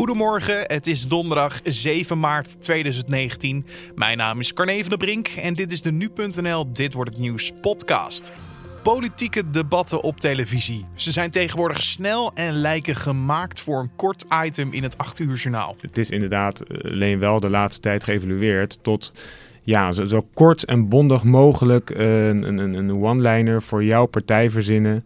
Goedemorgen, het is donderdag 7 maart 2019. Mijn naam is Carne van der Brink en dit is de Nu.nl Dit Wordt Het Nieuws podcast. Politieke debatten op televisie. Ze zijn tegenwoordig snel en lijken gemaakt voor een kort item in het 8 uur journaal. Het is inderdaad eh, alleen wel de laatste tijd geëvalueerd tot ja, zo, kort en bondig mogelijk een, een, een one-liner voor jouw partij verzinnen.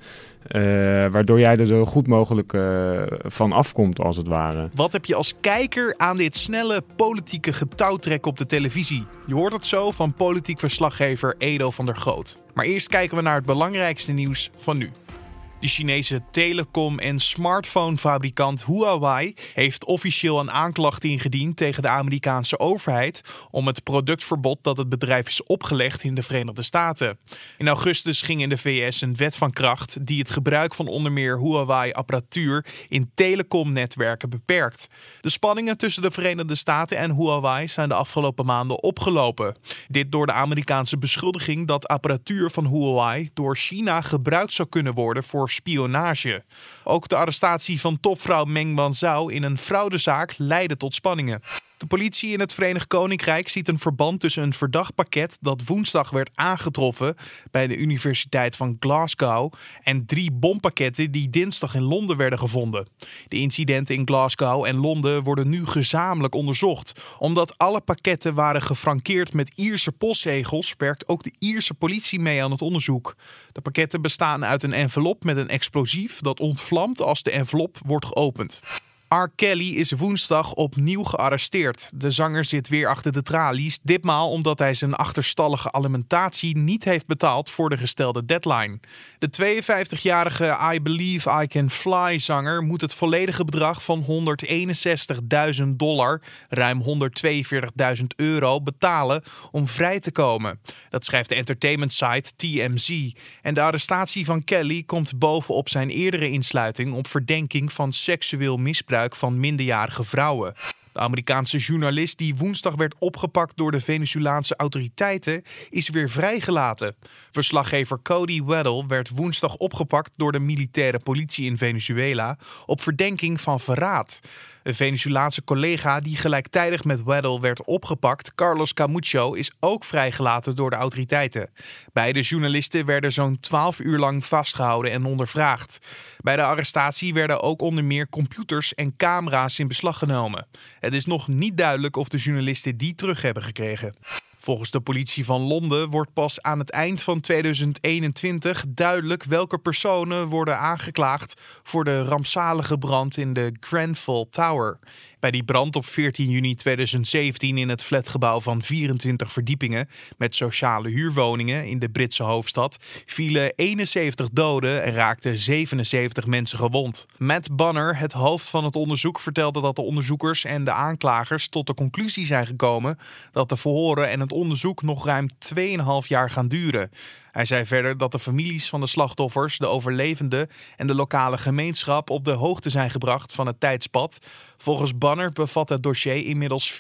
Uh, waardoor jij er zo goed mogelijk uh, van afkomt, als het ware. Wat heb je als kijker aan dit snelle politieke getouwtrek op de televisie? Je hoort het zo van politiek verslaggever Edo van der Goot. Maar eerst kijken we naar het belangrijkste nieuws van nu. De Chinese telecom- en smartphonefabrikant Huawei heeft officieel een aanklacht ingediend tegen de Amerikaanse overheid om het productverbod dat het bedrijf is opgelegd in de Verenigde Staten. In augustus ging in de VS een wet van kracht die het gebruik van onder meer Huawei-apparatuur in telecomnetwerken beperkt. De spanningen tussen de Verenigde Staten en Huawei zijn de afgelopen maanden opgelopen. Dit door de Amerikaanse beschuldiging dat apparatuur van Huawei door China gebruikt zou kunnen worden voor spionage. Ook de arrestatie van topvrouw Meng Wanzhou in een fraudezaak leidde tot spanningen. De politie in het Verenigd Koninkrijk ziet een verband tussen een verdacht pakket dat woensdag werd aangetroffen bij de Universiteit van Glasgow en drie bompakketten die dinsdag in Londen werden gevonden. De incidenten in Glasgow en Londen worden nu gezamenlijk onderzocht. Omdat alle pakketten waren gefrankeerd met Ierse postzegels, werkt ook de Ierse politie mee aan het onderzoek. De pakketten bestaan uit een envelop met een explosief dat ontvlamt als de envelop wordt geopend. R. Kelly is woensdag opnieuw gearresteerd. De zanger zit weer achter de tralies, ditmaal omdat hij zijn achterstallige alimentatie niet heeft betaald voor de gestelde deadline. De 52-jarige I Believe I Can Fly zanger moet het volledige bedrag van 161.000 dollar, ruim 142.000 euro, betalen om vrij te komen. Dat schrijft de entertainment site TMZ. En de arrestatie van Kelly komt bovenop zijn eerdere insluiting op verdenking van seksueel misbruik van minderjarige vrouwen. De Amerikaanse journalist die woensdag werd opgepakt door de Venezolaanse autoriteiten is weer vrijgelaten. Verslaggever Cody Weddle werd woensdag opgepakt door de militaire politie in Venezuela op verdenking van verraad. Een Venezolaanse collega die gelijktijdig met Weddle werd opgepakt, Carlos Camucho, is ook vrijgelaten door de autoriteiten. Beide journalisten werden zo'n 12 uur lang vastgehouden en ondervraagd. Bij de arrestatie werden ook onder meer computers en camera's in beslag genomen. Het is nog niet duidelijk of de journalisten die terug hebben gekregen. Volgens de politie van Londen wordt pas aan het eind van 2021 duidelijk welke personen worden aangeklaagd voor de rampzalige brand in de Grenfell Tower. Bij die brand op 14 juni 2017 in het flatgebouw van 24 verdiepingen met sociale huurwoningen in de Britse hoofdstad vielen 71 doden en raakten 77 mensen gewond. Matt Banner, het hoofd van het onderzoek, vertelde dat de onderzoekers en de aanklagers tot de conclusie zijn gekomen dat de verhoren en het onderzoek nog ruim 2,5 jaar gaan duren. Hij zei verder dat de families van de slachtoffers, de overlevenden en de lokale gemeenschap op de hoogte zijn gebracht van het tijdspad. Volgens Banner bevat het dossier inmiddels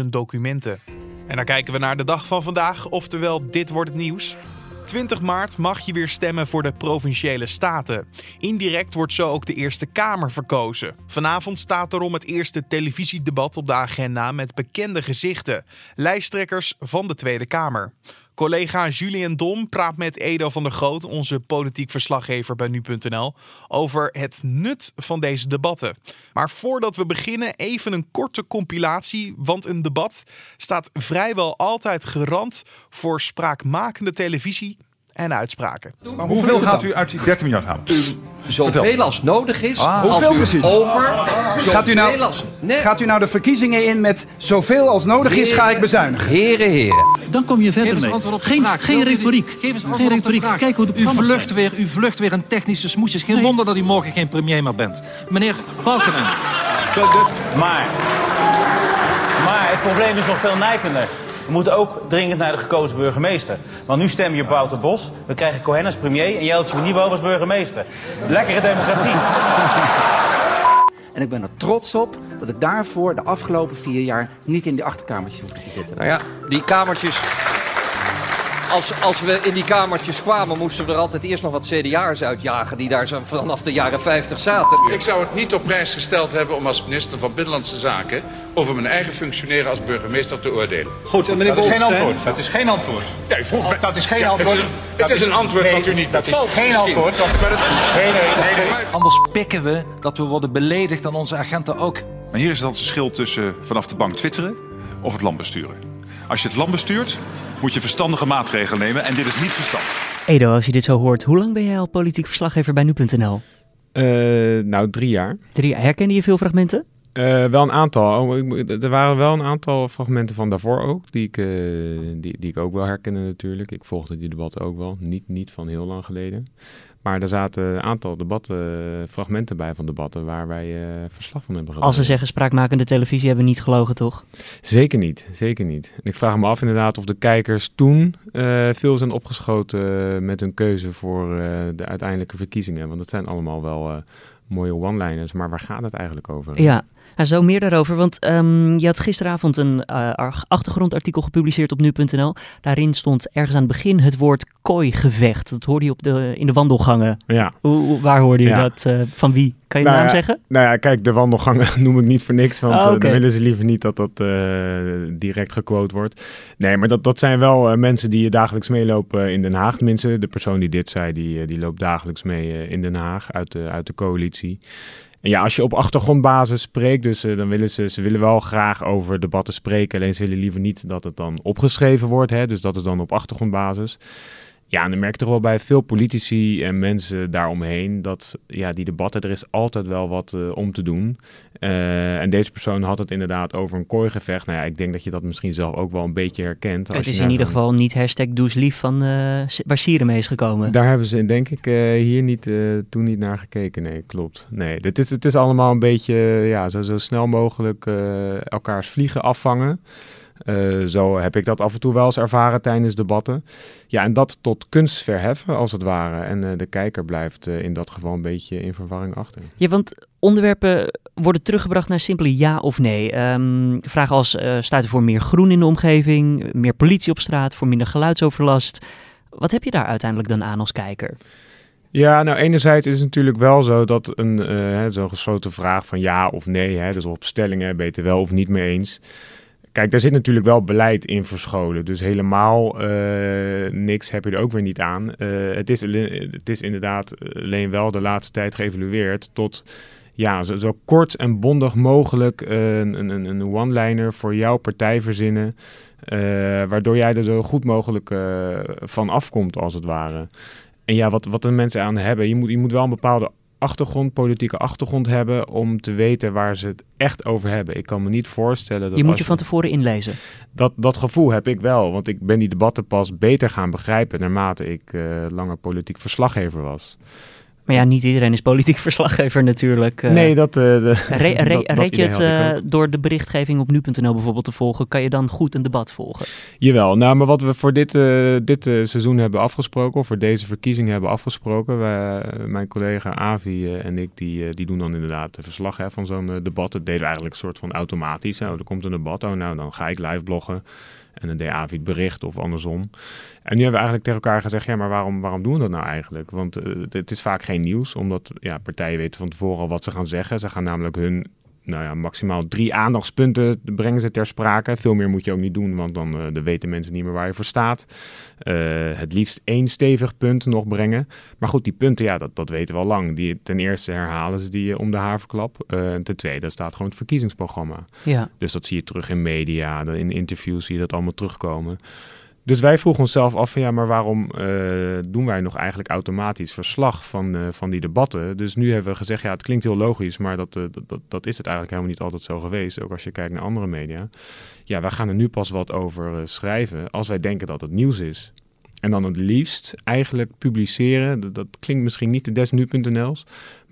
476.000 documenten. En dan kijken we naar de dag van vandaag, oftewel dit wordt het nieuws. 20 maart mag je weer stemmen voor de provinciale staten. Indirect wordt zo ook de Eerste Kamer verkozen. Vanavond staat erom het eerste televisiedebat op de agenda met bekende gezichten, lijsttrekkers van de Tweede Kamer. Collega Julien Dom praat met Edo van der Groot, onze politiek verslaggever bij nu.nl, over het nut van deze debatten. Maar voordat we beginnen, even een korte compilatie, want een debat staat vrijwel altijd garant voor spraakmakende televisie en uitspraken. Maar hoeveel gaat u uit die 13 miljard halen? Zoveel als nodig is. Ah. als Hoeveel u precies? over. Gaat u, nou, zoveel als- nee, gaat u nou de verkiezingen in met zoveel als nodig is, ga ik bezuinigen? Heren, heren. Dan kom je verder mee. antwoord op de geen geen retoriek. Geef eens geen retoriek. Kijk hoe de u vlucht, zijn. weer, u vlucht weer een technische smoesjes. Geen Nee. wonder dat u morgen geen premier meer bent. Meneer Balkenende. Maar, maar het probleem is nog veel nijpender. We moeten ook dringend naar de gekozen burgemeester. Want nu stem je op Wouter Bos, we krijgen Cohen als premier en Jeltje Nieuwhof als burgemeester. Lekkere democratie. En ik ben er trots op dat ik daarvoor de afgelopen vier jaar niet in die achterkamertjes hoef te zitten. Nou ja, die kamertjes. Als, als we in die kamertjes kwamen, moesten we er altijd eerst nog wat CDA'ers uitjagen die daar zo vanaf de jaren 50 zaten. Ik zou het niet op prijs gesteld hebben om als minister van Binnenlandse Zaken over mijn eigen functioneren als burgemeester te oordelen. Goed, en meneer Dat is geen antwoord. Dat is geen antwoord. Ja, u vroeg Dat is geen Ja, antwoord. Het is een, het is een antwoord Nee, dat u niet dat is geen antwoord. Maar dat- Nee, nee, nee, nee. Anders pikken we dat we worden beledigd aan onze agenten ook. Maar hier is dan het verschil tussen vanaf de bank twitteren of het land besturen. Als je het land bestuurt, moet je verstandige maatregelen nemen. En dit is niet verstandig. Edo, als je dit zo hoort, hoe lang ben jij al politiek verslaggever bij nu.nl? Eh, nou, drie jaar. Drie, herkende je veel fragmenten? Eh, wel een aantal. Oh, er waren wel een aantal fragmenten van daarvoor ook, die ik, eh, die, die ik ook wel herkende natuurlijk. Ik volgde die debatten ook wel, niet, niet van heel lang geleden. Maar er zaten een aantal debatten, fragmenten bij van debatten waar wij eh, verslag van hebben gedaan. Als we zeggen spraakmakende televisie hebben we niet gelogen, toch? Zeker niet, zeker niet. En ik vraag me af inderdaad of de kijkers toen eh, veel zijn opgeschoten met hun keuze voor eh, de uiteindelijke verkiezingen. Want dat zijn allemaal wel mooie one-liners, maar waar gaat het eigenlijk over? Ja, nou, zo meer daarover. Want ehm, je had gisteravond een eh, ar- achtergrondartikel gepubliceerd op nu.nl. Daarin stond ergens aan het begin het woord kooigevecht. Dat hoorde je op de, in de wandelgangen. Ja. Waar hoorde je Ja. dat? eh, van wie? Kan je de Nou naam ja, zeggen? Nou ja, kijk, de wandelgangen noem ik niet voor niks, want Ah, eh, dan willen ze liever niet dat dat direct gequote wordt. Nee, maar dat, dat zijn wel mensen die dagelijks meelopen in Den Haag. Tenminste, de persoon die dit zei, die, die loopt dagelijks mee in Den Haag uit de, uit de coalitie. Ja, als je op achtergrondbasis spreekt, dus eh, dan willen ze, ze willen wel graag over debatten spreken, alleen ze willen liever niet dat het dan opgeschreven wordt, hè, dus dat is dan op achtergrondbasis. Ja, en dan merk je toch wel bij veel politici en mensen daaromheen dat ja, die debatten, er is altijd wel wat eh, om te doen. Eh, en deze persoon had het inderdaad over een kooigevecht. Nou ja, ik denk dat je dat misschien zelf ook wel een beetje herkent. als Het is in ieder geval niet hashtag Lief van S- waar Sieren mee is gekomen. Daar hebben ze denk ik hier niet, toen niet naar gekeken. Nee, klopt. Nee, dit is, het is allemaal een beetje ja, zo, zo snel mogelijk elkaars vliegen afvangen. Eh, zo heb ik dat af en toe wel eens ervaren tijdens debatten. Ja, en dat tot kunst verheffen als het ware. En eh, de kijker blijft eh, in dat geval een beetje in verwarring achter. Ja, want onderwerpen worden teruggebracht naar simpele ja of nee. Ehm, vragen als, staat er voor meer groen in de omgeving, meer politie op straat, voor minder geluidsoverlast? Wat heb je daar uiteindelijk dan aan als kijker? Ja, nou enerzijds is het natuurlijk wel zo dat een zo'n gesloten vraag van ja of nee, hè, dus op stellingen ben je het er wel of niet mee eens. Kijk, daar zit natuurlijk wel beleid in verscholen. Dus helemaal eh, niks heb je er ook weer niet aan. Eh, het, is, het is inderdaad alleen wel de laatste tijd geëvalueerd tot ja, zo, zo kort en bondig mogelijk eh, een, een, een one-liner voor jouw partij verzinnen. waardoor jij er zo goed mogelijk van afkomt, als het ware. En ja, wat, wat de mensen aan hebben, je moet, je moet wel een bepaalde achtergrond, politieke achtergrond hebben om te weten waar ze het echt over hebben. Ik kan me niet voorstellen dat Je moet je van tevoren inlezen. dat, dat gevoel heb ik wel, want ik ben die debatten pas beter gaan begrijpen naarmate ik eh, langer politiek verslaggever was. Maar ja, niet iedereen is politiek verslaggever natuurlijk. eh. nee, dat... eh, de, Re- re- dat- dat reed je het eh, door de berichtgeving op nu.nl bijvoorbeeld te volgen? Kan je dan goed een debat volgen? Jawel, nou, maar wat we voor dit, dit seizoen hebben afgesproken, of voor deze verkiezing hebben afgesproken, wij, mijn collega Avi en ik, die, die doen dan inderdaad de verslag hè, van zo'n debat. Dat deden we eigenlijk een soort van automatisch. hè. Oh, er komt een debat, oh nou, dan ga ik live bloggen. En Avi het bericht of andersom. En nu hebben we eigenlijk tegen elkaar gezegd, ja, maar waarom, waarom doen we dat nou eigenlijk? Want eh, het is vaak geen nieuws, omdat ja, partijen weten van tevoren al wat ze gaan zeggen. Ze gaan namelijk hun nou ja, maximaal drie aandachtspunten brengen ze ter sprake. Veel meer moet je ook niet doen, want dan, dan weten mensen niet meer waar je voor staat. Eh, het liefst één stevig punt nog brengen. Maar goed, die punten, ja, dat, dat weten we al lang. Die, ten eerste herhalen ze die eh, om de haverklap. Eh, en ten tweede, daar staat gewoon het verkiezingsprogramma. Ja. Dus dat zie je terug in media, dan in interviews zie je dat allemaal terugkomen. Dus wij vroegen onszelf af van ja, maar waarom eh, doen wij nog eigenlijk automatisch verslag van, eh, van die debatten? Dus nu hebben we gezegd, ja, het klinkt heel logisch, maar dat, eh, dat, dat, dat is het eigenlijk helemaal niet altijd zo geweest. Ook als je kijkt naar andere media. Ja, wij gaan er nu pas wat over schrijven als wij denken dat het nieuws is. En dan het liefst eigenlijk publiceren, dat, dat klinkt misschien niet de desnu.nl's,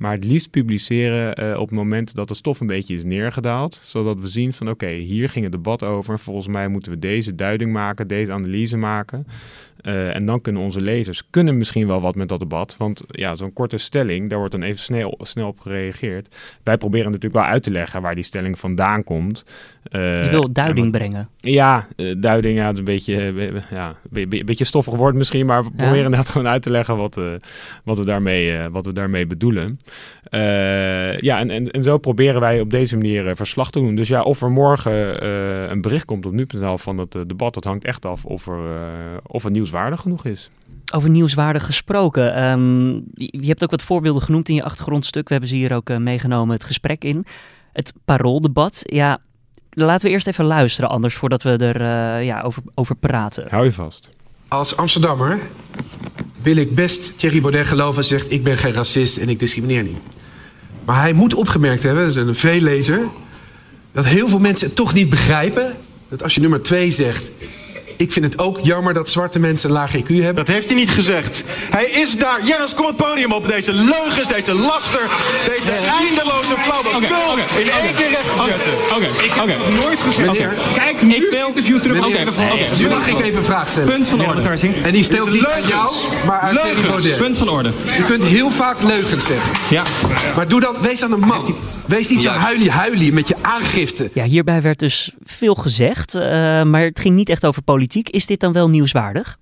Maar het liefst publiceren eh, op het moment dat de stof een beetje is neergedaald. Zodat we zien van oké, hier ging het debat over. Volgens mij moeten we deze duiding maken, deze analyse maken. Uh, en dan kunnen onze lezers kunnen misschien wel wat met dat debat. Want ja, zo'n korte stelling, daar wordt dan even snel, snel op gereageerd. Wij proberen natuurlijk wel uit te leggen waar die stelling vandaan komt. Uh, Je wil duiding brengen. Ja, duiding, ja, een beetje, ja, beetje stoffig woord misschien. Maar we ja. proberen net gewoon uit te leggen wat, wat, we, daarmee, wat we daarmee bedoelen. Ja, en, en, en zo proberen wij op deze manier verslag te doen. Dus ja, of er morgen een bericht komt op nu.nl van het debat, dat hangt echt af of, er, of het nieuws nieuwswaardig genoeg is. Over nieuwswaardig gesproken. Um, je hebt ook wat voorbeelden genoemd in je achtergrondstuk. We hebben ze hier ook uh, meegenomen het gesprek in. Het parooldebat. Ja, laten we eerst even luisteren anders voordat we er uh, ja, over, over praten. Hou je vast. Als Amsterdammer wil ik best Thierry Baudet geloven en zegt... ik ben geen racist en ik discrimineer niet. Maar hij moet opgemerkt hebben, dat is een veellezer... dat heel veel mensen het toch niet begrijpen... dat als je nummer twee zegt... Ik vind het ook jammer dat zwarte mensen een laag IQ hebben. Dat heeft hij niet gezegd. Hij is daar. Jens, kom het podium op. Deze leugens, deze laster, deze eindeloze flauwekul okay, okay, in één keer recht te zetten. Oké, ik heb nooit gezegd. Kijk nu ik wil interview terug. Oké, okay, nu mag ik even een vraag stellen. Punt van orde. En die stelt niet aan jou, maar aan Thierry Baudet. Punt van orde. Je kunt heel vaak leugens zeggen. Ja. Maar doe dan, wees dan een man. Wees niet zo huilie-huilie met je aangifte. Ja, hierbij werd dus veel gezegd, uh, maar het ging niet echt over politiek. Is dit dan wel nieuwswaardig?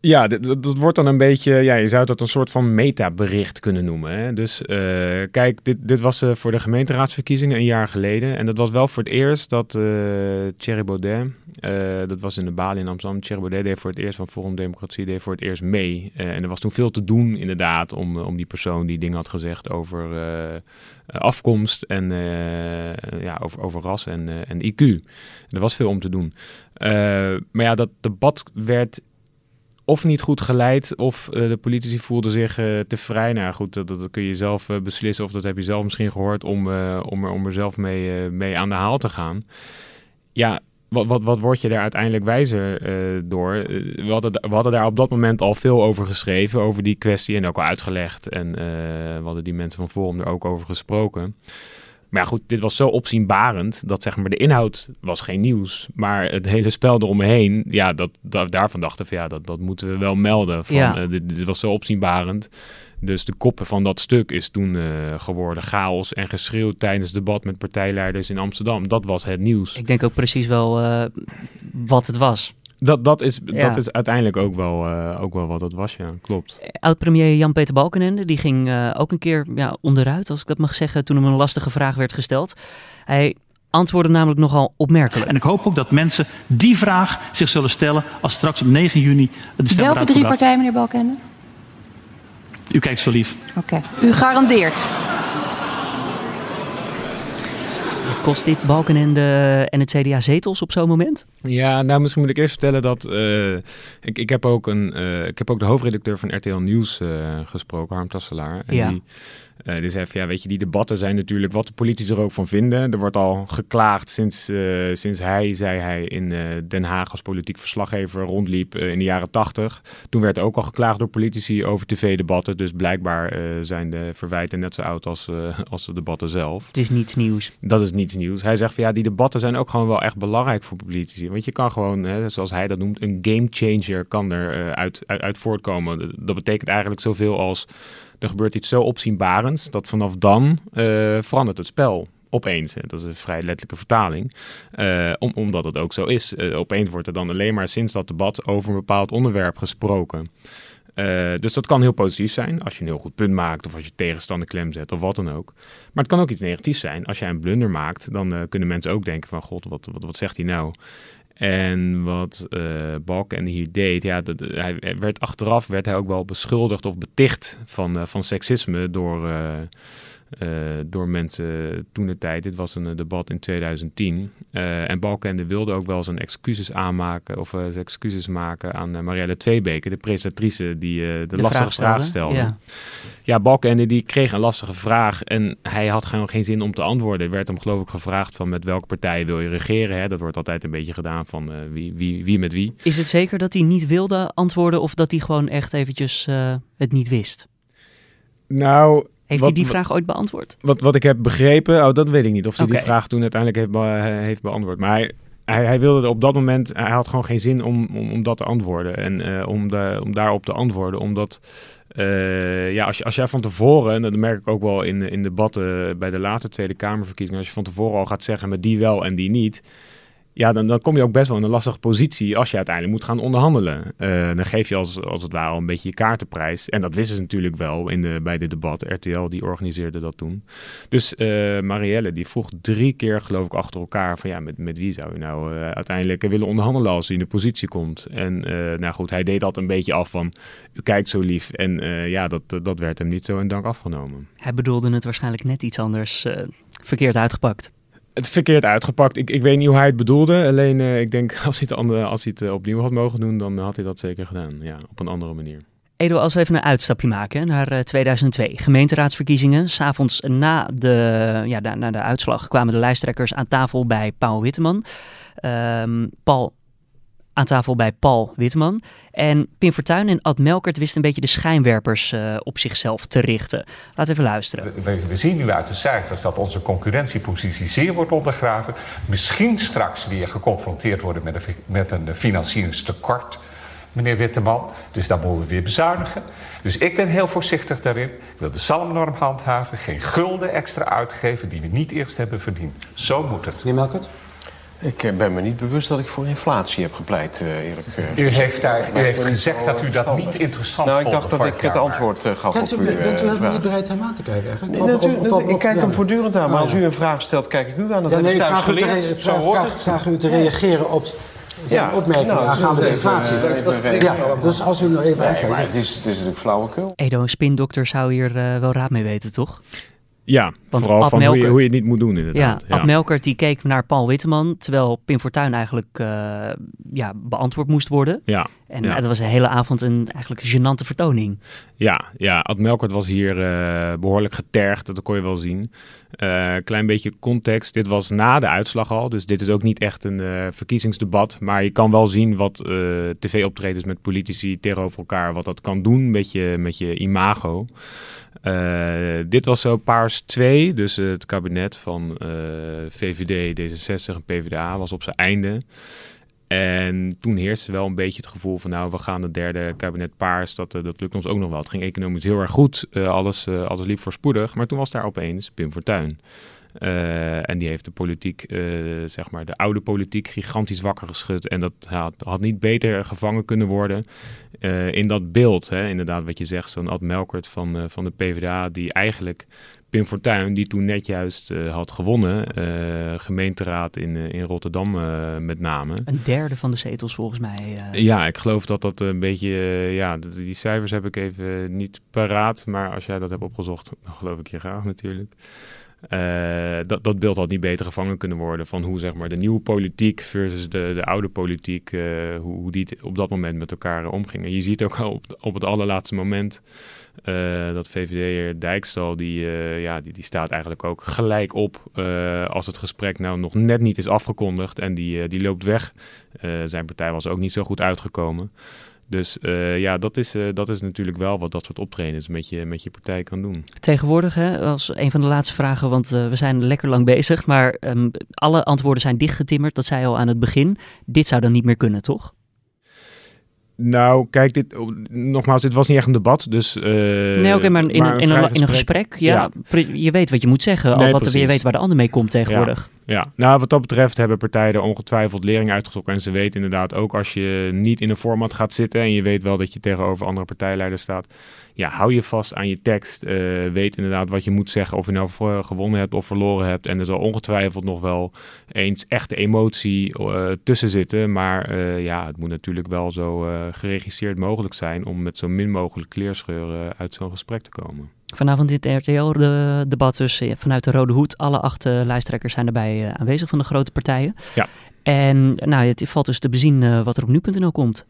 Ja, dat, dat, wordt dan een beetje, ja, je zou dat een soort van metabericht kunnen noemen. Hè? Dus uh, kijk, dit, dit was uh, voor de gemeenteraadsverkiezingen een jaar geleden. En dat was wel voor het eerst dat uh, Thierry Baudet, dat was in de Bali in Amsterdam, Thierry Baudet deed voor het eerst van Forum Democratie, deed voor het eerst mee. en er was toen veel te doen inderdaad om, om die persoon die dingen had gezegd over afkomst en ja, over, over ras en, en IQ. Er was veel om te doen. maar ja, dat debat werd of niet goed geleid, of uh, de politici voelden zich uh, te vrij. Nou goed, dat, dat kun je zelf uh, beslissen, of dat heb je zelf misschien gehoord, om, om, er, om er zelf mee, mee aan de haal te gaan. Ja, wat, wat, wat word je daar uiteindelijk wijzer door? we, hadden, we hadden daar op dat moment al veel over geschreven, over die kwestie, en ook al uitgelegd. En we hadden die mensen van Forum er ook over gesproken. Maar ja, goed, dit was zo opzienbarend dat zeg maar de inhoud was geen nieuws. Maar het hele spel eromheen, ja, dat, dat, daarvan dachten we, ja, dat, dat moeten we wel melden. Van, Ja. eh, dit, dit was zo opzienbarend. Dus de koppen van dat stuk is toen eh, geworden chaos en geschreeuw tijdens debat met partijleiders in Amsterdam. Dat was het nieuws. Ik denk ook precies wel eh, wat het was. Dat, dat, is, Ja. dat is uiteindelijk ook wel, eh, ook wel wat het was, ja, klopt. Oud-premier Jan-Peter Balkenende, die ging eh, ook een keer ja, onderuit, als ik dat mag zeggen, toen hem een lastige vraag werd gesteld. Hij antwoordde namelijk nogal opmerkelijk. En ik hoop ook dat mensen die vraag zich zullen stellen als straks op 9 juni de stem Welke drie partijen, meneer Balkende? U kijkt zo lief. Oké. U garandeert. Kost dit Balkenende en het CDA zetels op zo'n moment? Ja, nou misschien moet ik eerst vertellen dat eh, ik, ik, heb ook een, eh, ik heb ook de hoofdredacteur van RTL Nieuws eh, gesproken, Harm Tasselaar. En Ja. die, eh, die zei van, ja, weet je, die debatten zijn natuurlijk wat de politici er ook van vinden. Er wordt al geklaagd sinds, eh, sinds hij, zei hij, in eh, Den Haag als politiek verslaggever rondliep eh, in de jaren tachtig. Toen werd er ook al geklaagd door politici over tv-debatten. Dus blijkbaar eh, zijn de verwijten net zo oud als, eh, als de debatten zelf. Het is niets nieuws. Dat is niets nieuws. Hij zegt van ja, die debatten zijn ook gewoon wel echt belangrijk voor politici. Want je kan gewoon, hè, zoals hij dat noemt, een game changer kan er eh, uit, uit, uit voortkomen. Dat betekent eigenlijk zoveel als er gebeurt iets zo opzienbarends dat vanaf dan eh, verandert het spel. Opeens, dat is een vrij letterlijke vertaling, Eh, om, omdat het ook zo is. Eh, opeens wordt er dan alleen maar sinds dat debat over een bepaald onderwerp gesproken. Dus dat kan heel positief zijn als je een heel goed punt maakt of als je tegenstander klem zet of wat dan ook. Maar het kan ook iets negatiefs zijn. Als jij een blunder maakt, dan kunnen mensen ook denken van god, wat, wat, wat zegt hij nou? En wat eh Balkenende hier deed, ja, dat, hij hij werd achteraf werd hij ook wel beschuldigd of beticht van, eh, van seksisme door, eh, eh, door mensen toen de tijd. Dit was een eh, debat in 2010. Eh, en Balkenende wilde ook wel zijn excuses aanmaken of eh, zijn excuses maken aan eh, Marielle Tweebeke, de presentatrice die eh, de, lastige vraag vraag stelde, ja. Ja, Balkenende die kreeg een lastige vraag en hij had gewoon geen zin om te antwoorden. Er werd hem geloof ik gevraagd van met welke partij wil je regeren. Hè? Dat wordt altijd een beetje gedaan van eh, wie, wie, wie met wie. Is het zeker dat hij niet wilde antwoorden of dat hij gewoon echt eventjes eh, het niet wist? Nou, Heeft Wat- hij die vraag ooit beantwoord? Wat, wat ik heb begrepen, oh, dat weet ik niet. Of hij die vraag toen uiteindelijk heeft, be- heeft beantwoord. Maar hij, hij, hij wilde op dat moment, hij had gewoon geen zin om, om, om dat te antwoorden. En eh, om, de, om daarop te antwoorden. Omdat, eh, ja, als, je, als jij van tevoren, en dat merk ik ook wel in, in debatten bij de laatste Tweede Kamerverkiezingen. Als je van tevoren al gaat zeggen met die wel en die niet. Ja, dan, dan kom je ook best wel in een lastige positie als je uiteindelijk moet gaan onderhandelen. Eh, dan geef je als, als het ware een beetje je kaartenprijs. En dat wisten ze natuurlijk wel in de, bij dit debat. RTL die organiseerde dat toen. Dus eh, Marielle die vroeg drie keer geloof ik achter elkaar van ja, met, met wie zou je nou eh, uiteindelijk willen onderhandelen als u in de positie komt. En nou goed, hij deed dat een beetje af van u kijkt zo lief. En ja, dat, dat werd hem niet zo in dank afgenomen. Hij bedoelde het waarschijnlijk net iets anders verkeerd uitgepakt. Het verkeerd uitgepakt. Ik, ik weet niet hoe hij het bedoelde. Alleen eh, ik denk als hij het, andere, als hij het eh, opnieuw had mogen doen, dan had hij dat zeker gedaan. Ja, op een andere manier. Edo, als we even een uitstapje maken naar eh, 2002. Gemeenteraadsverkiezingen. S'avonds na de, ja, na, de uitslag kwamen de lijsttrekkers aan tafel bij Paul Witteman. Ehm, Paul aan tafel bij Paul Witteman. En Pim Fortuyn en Ad Melkert wisten een beetje de schijnwerpers eh, op zichzelf te richten. Laten we even luisteren. We, we zien nu uit de cijfers dat onze concurrentiepositie zeer wordt ondergraven. Misschien straks weer geconfronteerd worden met een, met een financieringstekort, meneer Witteman. Dus daar moeten we weer bezuinigen. Dus ik ben heel voorzichtig daarin. Ik wil de salmnorm handhaven, geen gulden extra uitgeven die we niet eerst hebben verdiend. Zo moet het. Meneer Melkert? Ik eh, ben me niet bewust dat ik voor inflatie heb gepleit, eh, eerlijk eh, U gezegd. heeft, daar, u heeft gezegd dat u dat niet interessant Nou, ik vond dacht dat ik het antwoord eh, gaf Kijk, op u uw bent u niet bereid hem aan te kijken eigenlijk? Nee, Op- op- natuurlijk, op- op- ik kijk ja. hem voortdurend aan. Maar Oh, als ja. u een vraag stelt, kijk ik u aan. Dat Ja, heb nee, ik ik thuis vraag, u te geleerd. Zo vraag, hoort vraag, het. vraag u te reageren op zijn Ja, opmerkingen nou, aangaande de inflatie. ja, dus als u nou even Nee, aankijkt. het is, het is natuurlijk flauwekul. Edo, een spindokter zou hier wel raad mee weten, toch? Ja, Want vooral van hoe je, hoe je het niet moet doen inderdaad. Ja, Ad Melkert die keek naar Paul Witteman, terwijl Pim Fortuyn eigenlijk eh, ja, beantwoord moest worden. Ja, En ja. eh, dat was de hele avond een eigenlijk gênante vertoning. Ja, ja, Ad Melkert was hier eh, behoorlijk getergd, dat kon je wel zien. Eh, klein beetje context, dit was na de uitslag al, dus dit is ook niet echt een eh, verkiezingsdebat. Maar je kan wel zien wat eh, tv-optredens met politici tegenover elkaar, wat dat kan doen met je, met je imago. Dit was zo Paars 2, dus het kabinet van VVD, D66 en PvdA was op zijn einde. En toen heerste wel een beetje het gevoel van nou, we gaan het derde kabinet paars, dat, eh, dat lukt ons ook nog wel. Het ging economisch heel erg goed, eh, alles, eh, alles liep voorspoedig. Maar toen was daar opeens Pim Fortuyn. En die heeft de politiek, zeg maar de oude politiek, gigantisch wakker geschud. En dat had niet beter gevangen kunnen worden eh, in dat beeld. Hè? Inderdaad, wat je zegt, zo'n Ad Melkert van, eh, van de PvdA, die eigenlijk Pim Fortuyn, die toen net juist eh, had gewonnen, gemeenteraad in, in Rotterdam met name. Een derde van de zetels volgens mij. Ja, ik geloof dat dat een beetje, ja, die cijfers heb ik even niet paraat, maar als jij dat hebt opgezocht, dan geloof ik je graag natuurlijk. Eh, dat, dat beeld had niet beter gevangen kunnen worden van hoe zeg maar de nieuwe politiek versus de, de oude politiek, eh, hoe, hoe die op dat moment met elkaar eh, omgingen. Je ziet ook al op, op het allerlaatste moment dat VVD'er Dijkstal, die, ja, die, die staat eigenlijk ook gelijk op als het gesprek nou nog net niet is afgekondigd en die, die loopt weg. Zijn partij was ook niet zo goed uitgekomen. Dus eh, ja, dat is, eh, dat is natuurlijk wel wat dat soort optredens met je, met je partij kan doen. Tegenwoordig, hè, als een van de laatste vragen, want eh, we zijn lekker lang bezig, maar ehm, alle antwoorden zijn dichtgetimmerd. Dat zei je al aan het begin. Dit zou dan niet meer kunnen, toch? Nou, kijk, dit, nogmaals, dit was niet echt een debat. Dus, nee, oké, maar, in, een, in, een, in een gesprek, ja, je weet wat je moet zeggen, al wat, je weet waar de ander mee komt tegenwoordig. Ja, ja, nou wat dat betreft hebben partijen er ongetwijfeld lering uitgetrokken. En ze weten inderdaad ook als je niet in een format gaat zitten en je weet wel dat je tegenover andere partijleiders staat. Ja, hou je vast aan je tekst. eh, weet inderdaad wat je moet zeggen, of je nou voor- gewonnen hebt of verloren hebt. En er zal ongetwijfeld nog wel eens echte emotie eh, tussen zitten. Maar eh, ja, het moet natuurlijk wel zo eh, geregisseerd mogelijk zijn om met zo min mogelijk kleerscheuren uit zo'n gesprek te komen. Vanavond dit RTL-debat dus eh, vanuit de Rode Hoed. Alle acht eh, lijsttrekkers zijn daarbij eh, aanwezig van de grote partijen. Ja. En nou, het valt dus te bezien wat er op nu.nl komt.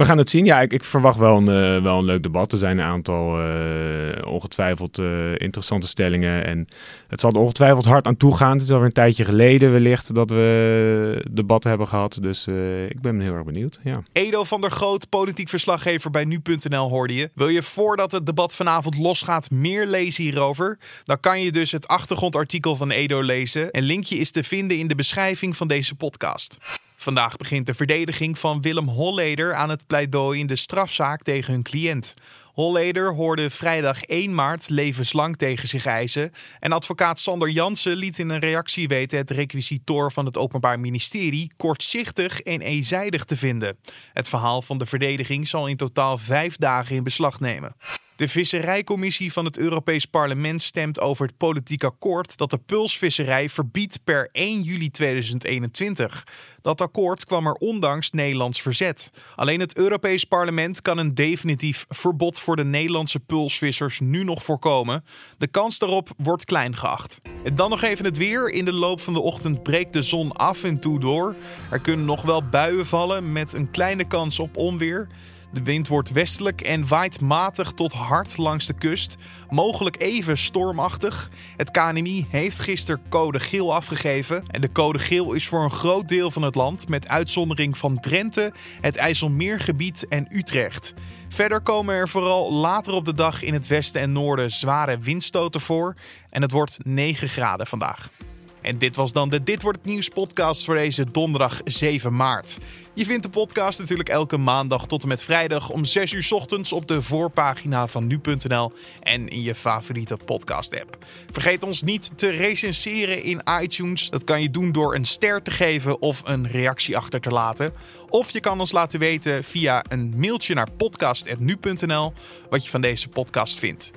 We gaan het zien. Ja, ik, ik verwacht wel een, eh, wel een leuk debat. Er zijn een aantal eh, ongetwijfeld eh, interessante stellingen. En het zal er ongetwijfeld hard aan toe gaan. Het is alweer een tijdje geleden wellicht dat we debat hebben gehad. Dus ik ben heel erg benieuwd. Ja. Edo van der Groot, politiek verslaggever bij Nu.nl hoorde je. Wil je voordat het debat vanavond losgaat meer lezen hierover? Dan kan je dus het achtergrondartikel van Edo lezen. Een linkje is te vinden in de beschrijving van deze podcast. Vandaag begint de verdediging van Willem Holleder aan het pleidooi in de strafzaak tegen hun cliënt. Holleder hoorde vrijdag 1 maart levenslang tegen zich eisen. En advocaat Sander Jansen liet in een reactie weten het requisitoor van het Openbaar Ministerie kortzichtig en eenzijdig te vinden. Het verhaal van de verdediging zal in totaal vijf dagen in beslag nemen. De Visserijcommissie van het Europees Parlement stemt over het politiek akkoord dat de pulsvisserij verbiedt per 1 juli 2021. Dat akkoord kwam er ondanks Nederlands verzet. Alleen het Europees Parlement kan een definitief verbod voor de Nederlandse pulsvissers nu nog voorkomen. De kans daarop wordt klein geacht. En dan nog even het weer. In de loop van de ochtend breekt de zon af en toe door. Er kunnen nog wel buien vallen met een kleine kans op onweer. De wind wordt westelijk en waait matig tot hard langs de kust, mogelijk even stormachtig. Het KNMI heeft gisteren code geel afgegeven en de code geel is voor een groot deel van het land met uitzondering van Drenthe, het IJsselmeergebied en Utrecht. Verder komen er vooral later op de dag in het westen en noorden zware windstoten voor en het wordt 9 graden vandaag. En dit was dan de Dit Wordt Het Nieuws podcast voor deze donderdag 7 maart. Je vindt de podcast natuurlijk elke maandag tot en met vrijdag om 6 uur ochtends op de voorpagina van nu.nl en in je favoriete podcast app. Vergeet ons niet te recenseren in iTunes. Dat kan je doen door een ster te geven of een reactie achter te laten. Of je kan ons laten weten via een mailtje naar podcast.nu.nl wat je van deze podcast vindt.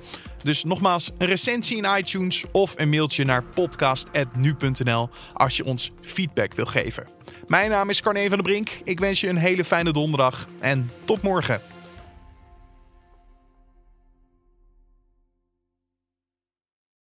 Dus nogmaals, een recensie in iTunes of een mailtje naar podcast.nu.nl als je ons feedback wil geven. Mijn naam is Carne van der Brink. Ik wens je een hele fijne donderdag en tot morgen.